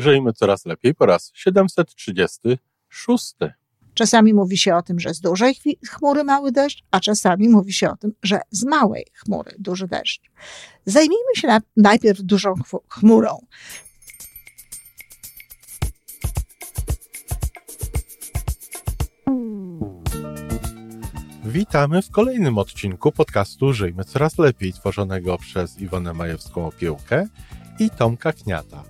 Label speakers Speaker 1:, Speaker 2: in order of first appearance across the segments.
Speaker 1: Żyjmy coraz lepiej po raz 736.
Speaker 2: Czasami mówi się o tym, że z dużej chmury mały deszcz, a czasami mówi się o tym, że z małej chmury duży deszcz. Zajmijmy się na, najpierw dużą chmurą.
Speaker 1: Witamy w kolejnym odcinku podcastu Żyjmy Coraz Lepiej, tworzonego przez Iwonę Majewską Opiełkę i Tomka Kniata.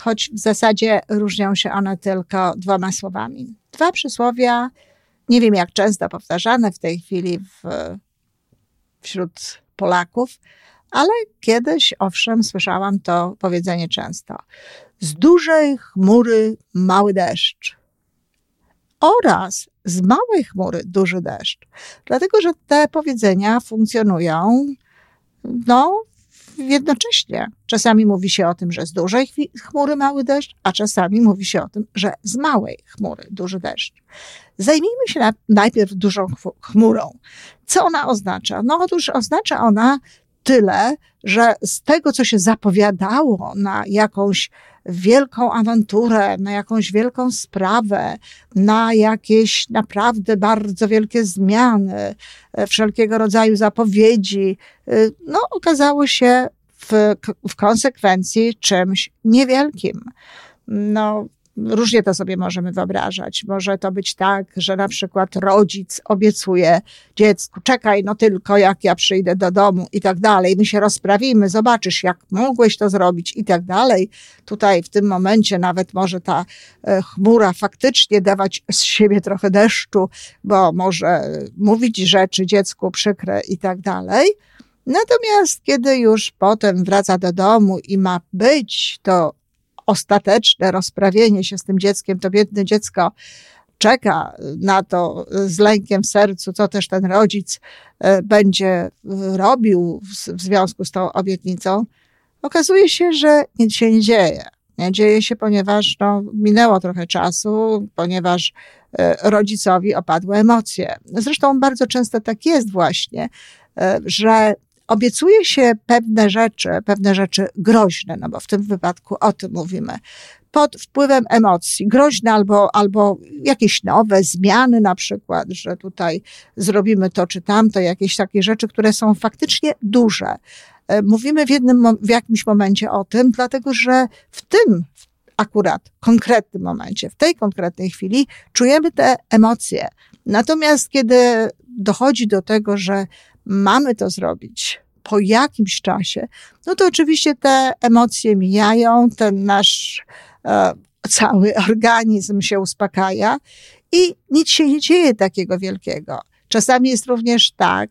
Speaker 2: choć w zasadzie różnią się one tylko dwoma słowami. Dwa przysłowia, nie wiem jak często powtarzane w tej chwili w, wśród Polaków, ale kiedyś, owszem, słyszałam to powiedzenie często. Z dużej chmury mały deszcz. Oraz z małej chmury duży deszcz. Dlatego, że te powiedzenia funkcjonują no, jednocześnie. Czasami mówi się o tym, że z dużej chmury mały deszcz, a czasami mówi się o tym, że z małej chmury duży deszcz. Zajmijmy się na, najpierw dużą chmurą. Co ona oznacza? No otóż oznacza ona tyle, że z tego, co się zapowiadało na jakąś wielką awanturę, na jakąś wielką sprawę, na jakieś naprawdę bardzo wielkie zmiany, e, wszelkiego rodzaju zapowiedzi, e, no okazało się w, w konsekwencji czymś niewielkim. No, Różnie to sobie możemy wyobrażać. Może to być tak, że na przykład rodzic obiecuje dziecku, czekaj no tylko jak ja przyjdę do domu i tak dalej, my się rozprawimy, zobaczysz jak mogłeś to zrobić i tak dalej. Tutaj w tym momencie nawet może ta e, chmura faktycznie dawać z siebie trochę deszczu, bo może mówić rzeczy dziecku przykre i tak dalej. Natomiast kiedy już potem wraca do domu i ma być to ostateczne rozprawienie się z tym dzieckiem, to biedne dziecko czeka na to z lękiem w sercu, co też ten rodzic e, będzie robił w związku z tą obietnicą, okazuje się, że nic się nie dzieje. Nie dzieje się, ponieważ no, minęło trochę czasu, ponieważ e, rodzicowi opadły emocje. Zresztą bardzo często tak jest właśnie, e, że obiecuje się pewne rzeczy, pewne rzeczy groźne, no bo w tym wypadku o tym mówimy, pod wpływem emocji, groźne albo, albo jakieś nowe zmiany, na przykład, że tutaj zrobimy to czy tamto, jakieś takie rzeczy, które są faktycznie duże. E, mówimy w jednym, w jakimś momencie o tym, dlatego że w tym akurat konkretnym momencie, w tej konkretnej chwili czujemy te emocje. Natomiast kiedy dochodzi do tego, że mamy to zrobić po jakimś czasie, no to oczywiście te emocje mijają, ten nasz e, cały organizm się uspokaja i nic się nie dzieje takiego wielkiego. Czasami jest również tak,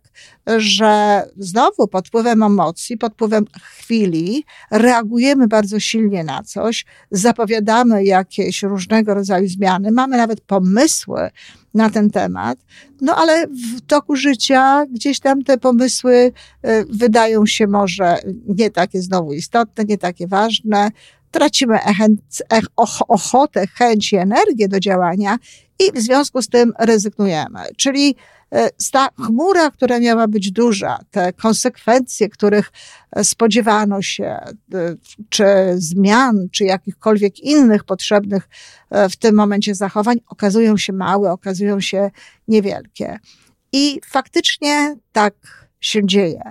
Speaker 2: że znowu pod wpływem emocji, pod wpływem chwili reagujemy bardzo silnie na coś, zapowiadamy jakieś różnego rodzaju zmiany, mamy nawet pomysły na ten temat, no ale w toku życia gdzieś tam te pomysły y, wydają się może nie takie znowu istotne, nie takie ważne, tracimy ochotę, chęć i energię do działania i w związku z tym rezygnujemy. Czyli E, ta chmura, która miała być duża, te konsekwencje, których e, spodziewano się, e, czy zmian, czy jakichkolwiek innych potrzebnych w tym momencie zachowań, okazują się małe, okazują się niewielkie. I faktycznie tak się dzieje.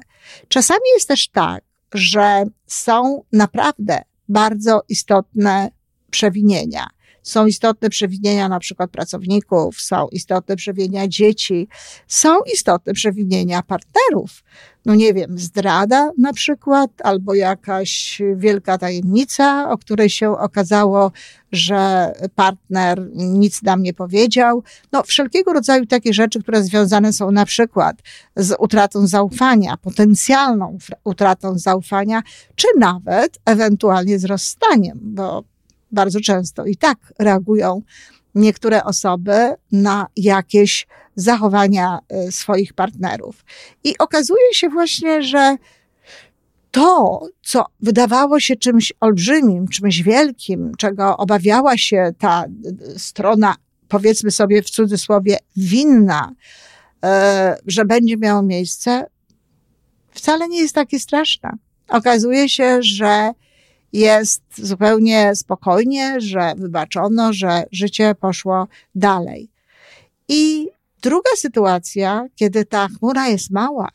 Speaker 2: Czasami jest też tak, że są naprawdę bardzo istotne przewinienia. Są istotne przewinienia na przykład pracowników, są istotne przewinienia dzieci, są istotne przewinienia partnerów. No nie wiem, zdrada na przykład, albo jakaś wielka tajemnica, o której się okazało, że partner nic nam nie powiedział. No wszelkiego rodzaju takie rzeczy, które związane są na przykład z utratą zaufania, potencjalną utratą zaufania, czy nawet ewentualnie z rozstaniem, bo bardzo często i tak reagują niektóre osoby na jakieś zachowania y, swoich partnerów. I okazuje się właśnie, że to, co wydawało się czymś olbrzymim, czymś wielkim, czego obawiała się ta y, strona, powiedzmy sobie w cudzysłowie, winna, y, że będzie miało miejsce, wcale nie jest takie straszne. Okazuje się, że jest zupełnie spokojnie, że wybaczono, że życie poszło dalej. I druga sytuacja, kiedy ta chmura jest mała,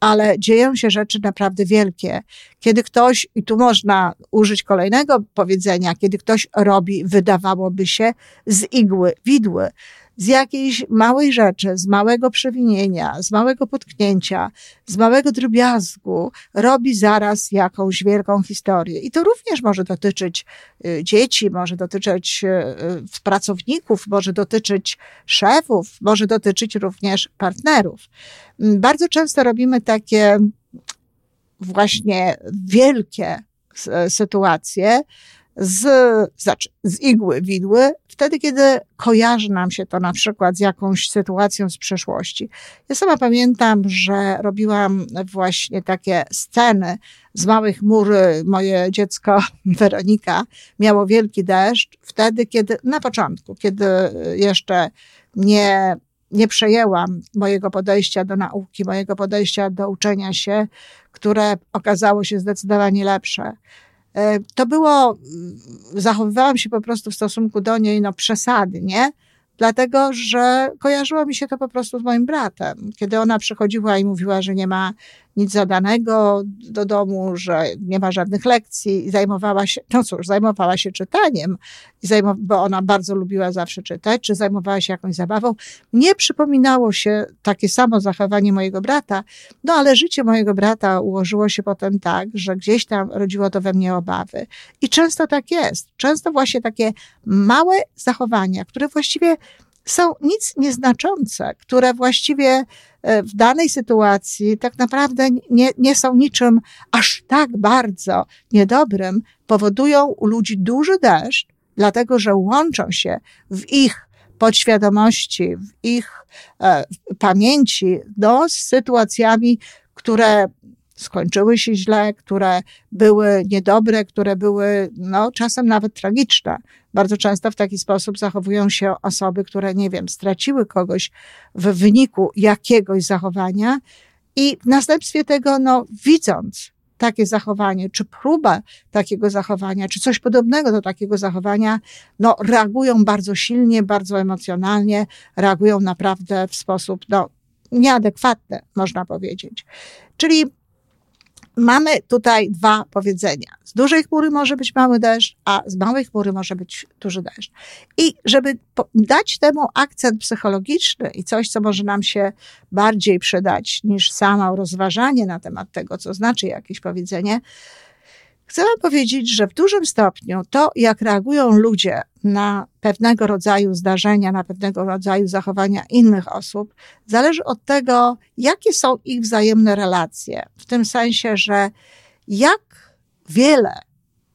Speaker 2: ale dzieją się rzeczy naprawdę wielkie. Kiedy ktoś, i tu można użyć kolejnego powiedzenia, kiedy ktoś robi, wydawałoby się, z igły widły, z jakiejś małej rzeczy, z małego przewinienia, z małego potknięcia, z małego drobiazgu robi zaraz jakąś wielką historię. I to również może dotyczyć y, dzieci, może dotyczyć y, y, pracowników, może dotyczyć szefów, może dotyczyć również partnerów. Mm, bardzo często robimy takie właśnie wielkie sytuacje, z, znaczy, z igły widły, wtedy, kiedy kojarzy nam się to na przykład z jakąś sytuacją z przeszłości. Ja sama pamiętam, że robiłam właśnie takie sceny z małych mur. Moje dziecko Weronika miało wielki deszcz wtedy, kiedy, na początku, kiedy jeszcze nie, nie przejęłam mojego podejścia do nauki, mojego podejścia do uczenia się, które okazało się zdecydowanie lepsze. E, to było, zachowywałam się po prostu w stosunku do niej, no przesadnie, dlatego że kojarzyło mi się to po prostu z moim bratem. Kiedy ona przychodziła i mówiła, że nie ma nic zadanego do domu, że nie ma żadnych lekcji i zajmowała się, no cóż, zajmowała się czytaniem, bo ona bardzo lubiła zawsze czytać, czy zajmowała się jakąś zabawą. Nie przypominało się takie samo zachowanie mojego brata, no ale życie mojego brata ułożyło się potem tak, że gdzieś tam rodziło to we mnie obawy. I często tak jest. Często właśnie takie małe zachowania, które właściwie są nic nieznaczące, które właściwie e, w danej sytuacji tak naprawdę nie, nie są niczym aż tak bardzo niedobrym, powodują u ludzi duży deszcz, dlatego że łączą się w ich podświadomości, w ich e, pamięci no, z sytuacjami, które skończyły się źle, które były niedobre, które były no, czasem nawet tragiczne. Bardzo często w taki sposób zachowują się osoby, które, nie wiem, straciły kogoś w wyniku jakiegoś zachowania i w następstwie tego, no, widząc takie zachowanie, czy próba takiego zachowania, czy coś podobnego do takiego zachowania, no, reagują bardzo silnie, bardzo emocjonalnie, reagują naprawdę w sposób, no, nieadekwatny, można powiedzieć. Czyli mamy tutaj dwa powiedzenia. Z dużej chmury może być mały deszcz, a z małej chmury może być duży deszcz. I żeby dać temu akcent psychologiczny i coś, co może nam się bardziej przydać niż samo rozważanie na temat tego, co znaczy jakieś powiedzenie, Chcę powiedzieć, że w dużym stopniu to, jak reagują ludzie na pewnego rodzaju zdarzenia, na pewnego rodzaju zachowania innych osób, zależy od tego, jakie są ich wzajemne relacje. W tym sensie, że jak wiele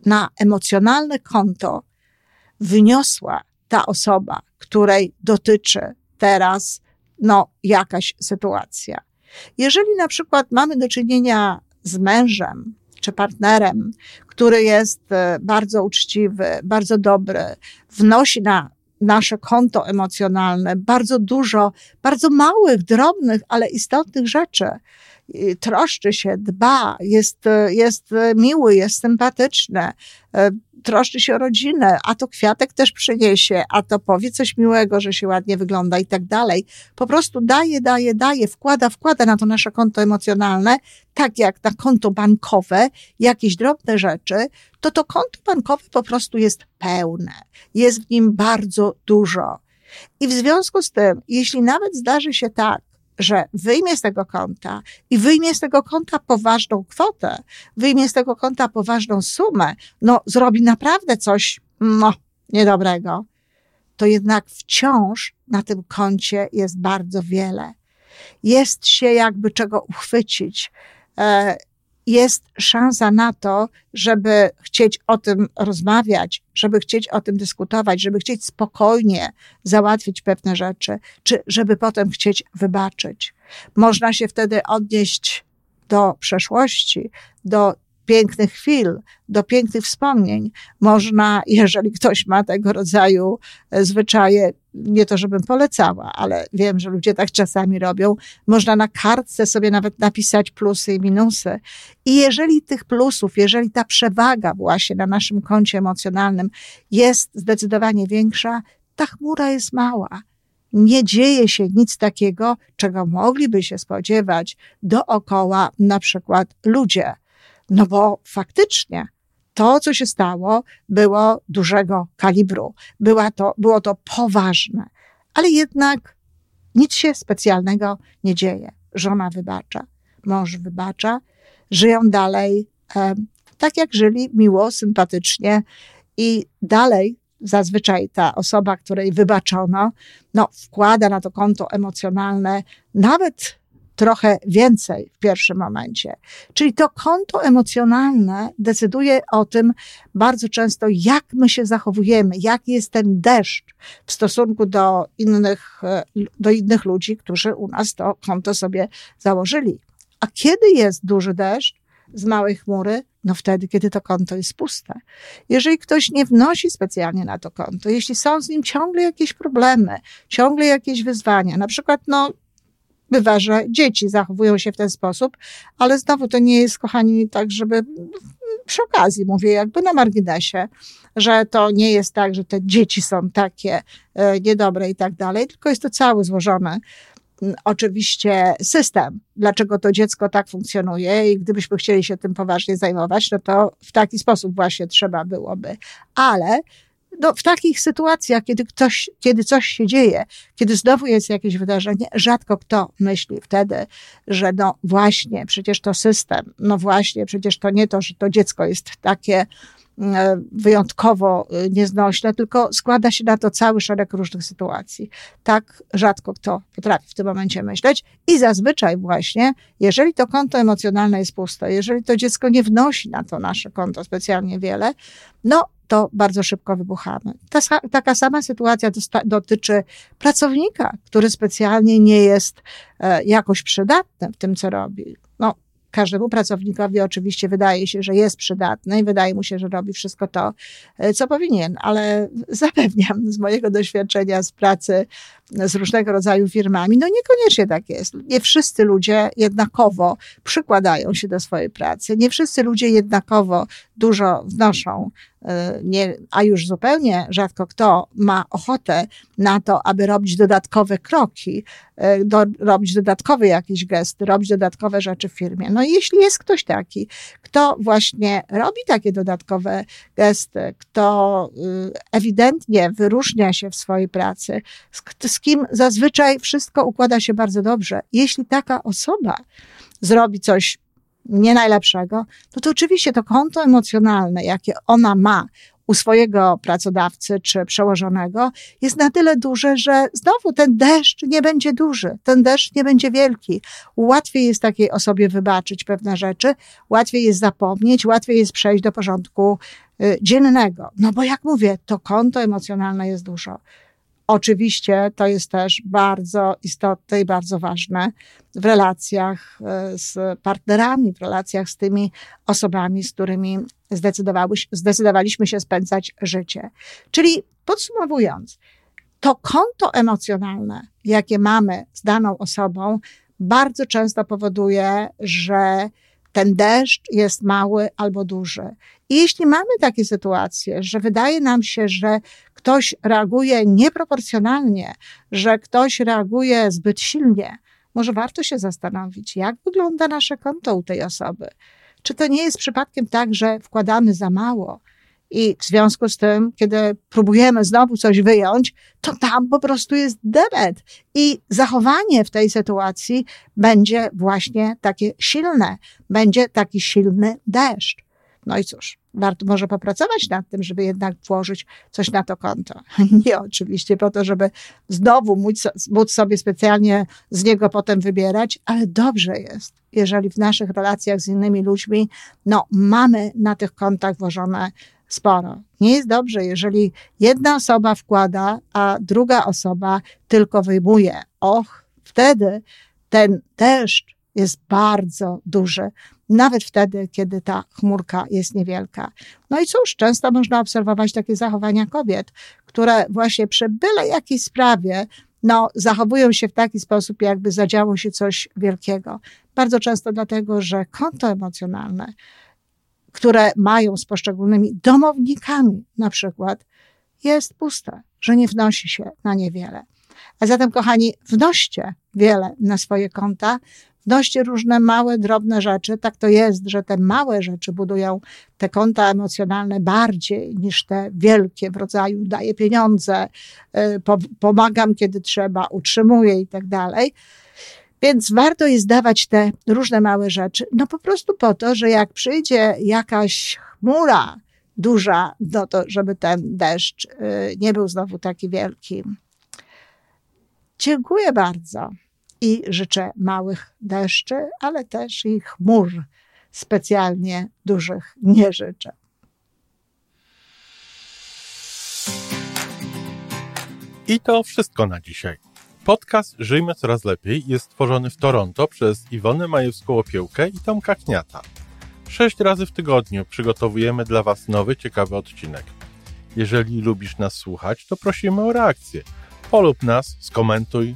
Speaker 2: na emocjonalne konto wyniosła ta osoba, której dotyczy teraz no, jakaś sytuacja. Jeżeli na przykład mamy do czynienia z mężem, czy partnerem, który jest e, bardzo uczciwy, bardzo dobry, wnosi na nasze konto emocjonalne bardzo dużo, bardzo małych, drobnych, ale istotnych rzeczy. Troszczy się, dba, jest, e, jest e, miły, jest sympatyczny, troszczy się o rodzinę, a to kwiatek też przyniesie, a to powie coś miłego, że się ładnie wygląda i tak dalej. Po prostu daje, daje, daje, wkłada, wkłada na to nasze konto emocjonalne, tak jak na konto bankowe, jakieś drobne rzeczy, to to konto bankowe po prostu jest pełne. Jest w nim bardzo dużo. I w związku z tym, jeśli nawet zdarzy się tak, że wyjmie z tego konta i wyjmie z tego konta poważną kwotę, wyjmie z tego konta poważną sumę, no zrobi naprawdę coś, no, niedobrego, to jednak wciąż na tym koncie jest bardzo wiele. Jest się jakby czego uchwycić. Jest szansa na to, żeby chcieć o tym rozmawiać, żeby chcieć o tym dyskutować, żeby chcieć spokojnie załatwić pewne rzeczy, czy żeby potem chcieć wybaczyć. Można się wtedy odnieść do przeszłości, do pięknych chwil, do pięknych wspomnień. Można, jeżeli ktoś ma tego rodzaju e, zwyczaje, nie to żebym polecała, ale wiem, że ludzie tak czasami robią, można na kartce sobie nawet napisać plusy i minusy. I jeżeli tych plusów, jeżeli ta przewaga właśnie na naszym koncie emocjonalnym jest zdecydowanie większa, ta chmura jest mała nie dzieje się nic takiego, czego mogliby się spodziewać dookoła na przykład ludzie. No bo faktycznie to, co się stało, było dużego kalibru. Była to, było to poważne. Ale jednak nic się specjalnego nie dzieje. Żona wybacza, mąż wybacza, żyją dalej e, tak, jak żyli, miło, sympatycznie i dalej zazwyczaj ta osoba, której wybaczono, no, wkłada na to konto emocjonalne nawet trochę więcej w pierwszym momencie. Czyli to konto emocjonalne decyduje o tym bardzo często, jak my się zachowujemy, jaki jest ten deszcz w stosunku do innych, do innych ludzi, którzy u nas to konto sobie założyli. A kiedy jest duży deszcz z małej chmury? No wtedy, kiedy to konto jest puste. Jeżeli ktoś nie wnosi specjalnie na to konto, jeśli są z nim ciągle jakieś problemy, ciągle jakieś wyzwania, na przykład no, bywa, że dzieci zachowują się w ten sposób, ale znowu to nie jest, kochani, tak, żeby przy okazji mówię, jakby na marginesie, że to nie jest tak, że te dzieci są takie e, niedobre i tak dalej, tylko jest to cały złożony oczywiście system, dlaczego to dziecko tak funkcjonuje i gdybyśmy chcieli się tym poważnie zajmować, no to w taki sposób właśnie trzeba byłoby. Ale no, w takich sytuacjach, kiedy, ktoś, kiedy coś się dzieje, kiedy znowu jest jakieś wydarzenie, rzadko kto myśli wtedy, że no właśnie, przecież to system, no właśnie, przecież to nie to, że to dziecko jest takie wyjątkowo e, nieznośne, tylko składa się na to cały szereg różnych sytuacji. Tak rzadko kto potrafi w tym momencie myśleć i zazwyczaj właśnie, jeżeli to konto emocjonalne jest puste, jeżeli to dziecko nie wnosi na to nasze konto specjalnie wiele, no to bardzo szybko wybuchamy. Ta, taka sama sytuacja dotyczy pracownika, który specjalnie nie jest e, jakoś przydatny w tym, co robi. No, każdemu pracownikowi oczywiście wydaje się, że jest przydatny i wydaje mu się, że robi wszystko to, e, co powinien, ale zapewniam z mojego doświadczenia z pracy z różnego rodzaju firmami, no niekoniecznie tak jest. Nie wszyscy ludzie jednakowo przykładają się do swojej pracy, nie wszyscy ludzie jednakowo dużo wnoszą E, nie, a już zupełnie rzadko kto ma ochotę na to, aby robić dodatkowe kroki, e, do, robić dodatkowe jakieś gesty, robić dodatkowe rzeczy w firmie. No i jeśli jest ktoś taki, kto właśnie robi takie dodatkowe gesty, kto y, ewidentnie wyróżnia się w swojej pracy, z, z kim zazwyczaj wszystko układa się bardzo dobrze, jeśli taka osoba zrobi coś nie najlepszego, no to oczywiście to konto emocjonalne, jakie ona ma u swojego pracodawcy czy przełożonego, jest na tyle duże, że znowu ten deszcz nie będzie duży, ten deszcz nie będzie wielki. Łatwiej jest takiej osobie wybaczyć pewne rzeczy, łatwiej jest zapomnieć, łatwiej jest przejść do porządku y, dziennego. No bo jak mówię, to konto emocjonalne jest dużo. Oczywiście to jest też bardzo istotne i bardzo ważne w relacjach e, z partnerami, w relacjach z tymi osobami, z którymi zdecydowaliśmy się spędzać życie. Czyli podsumowując, to konto emocjonalne, jakie mamy z daną osobą, bardzo często powoduje, że ten deszcz jest mały albo duży. I jeśli mamy takie sytuacje, że wydaje nam się, że ktoś reaguje nieproporcjonalnie, że ktoś reaguje zbyt silnie, może warto się zastanowić, jak wygląda nasze konto u tej osoby. Czy to nie jest przypadkiem tak, że wkładamy za mało? I w związku z tym, kiedy próbujemy znowu coś wyjąć, to tam po prostu jest debet. I zachowanie w tej sytuacji będzie właśnie takie silne. Będzie taki silny deszcz. No i cóż, warto może popracować nad tym, żeby jednak włożyć coś na to konto. Nie oczywiście po to, żeby znowu móc, móc sobie specjalnie z niego potem wybierać, ale dobrze jest, jeżeli w naszych relacjach z innymi ludźmi, no, mamy na tych kontach włożone sporo. Nie jest dobrze, jeżeli jedna osoba wkłada, a druga osoba tylko wyjmuje. Och, wtedy ten deszcz jest bardzo duży, nawet wtedy, kiedy ta chmurka jest niewielka. No i cóż, często można obserwować takie zachowania kobiet, które właśnie przy byle jakiej sprawie no, zachowują się w taki sposób, jakby zadziało się coś wielkiego. Bardzo często dlatego, że konto emocjonalne, które mają z poszczególnymi domownikami na przykład, jest puste, że nie wnosi się na niewiele. A zatem, kochani, wnoście wiele na swoje konta, wnoście różne małe, drobne rzeczy. Tak to jest, że te małe rzeczy budują te konta emocjonalne bardziej niż te wielkie w rodzaju daję pieniądze, y, pomagam kiedy trzeba, utrzymuję i tak dalej. Więc warto jest dawać te różne małe rzeczy, no po prostu po to, że jak przyjdzie jakaś chmura duża, no to żeby ten deszcz y, nie był znowu taki wielki. Dziękuję bardzo i życzę małych deszczy, ale też i chmur specjalnie dużych nie życzę.
Speaker 1: I to wszystko na dzisiaj. Podcast Żyjmy Coraz Lepiej jest stworzony w Toronto przez Iwonę Majewską-Opiełkę i Tomka Kniata. Sześć razy w tygodniu przygotowujemy dla Was nowy, ciekawy odcinek. Jeżeli lubisz nas słuchać, to prosimy o reakcję. Polub nas, skomentuj,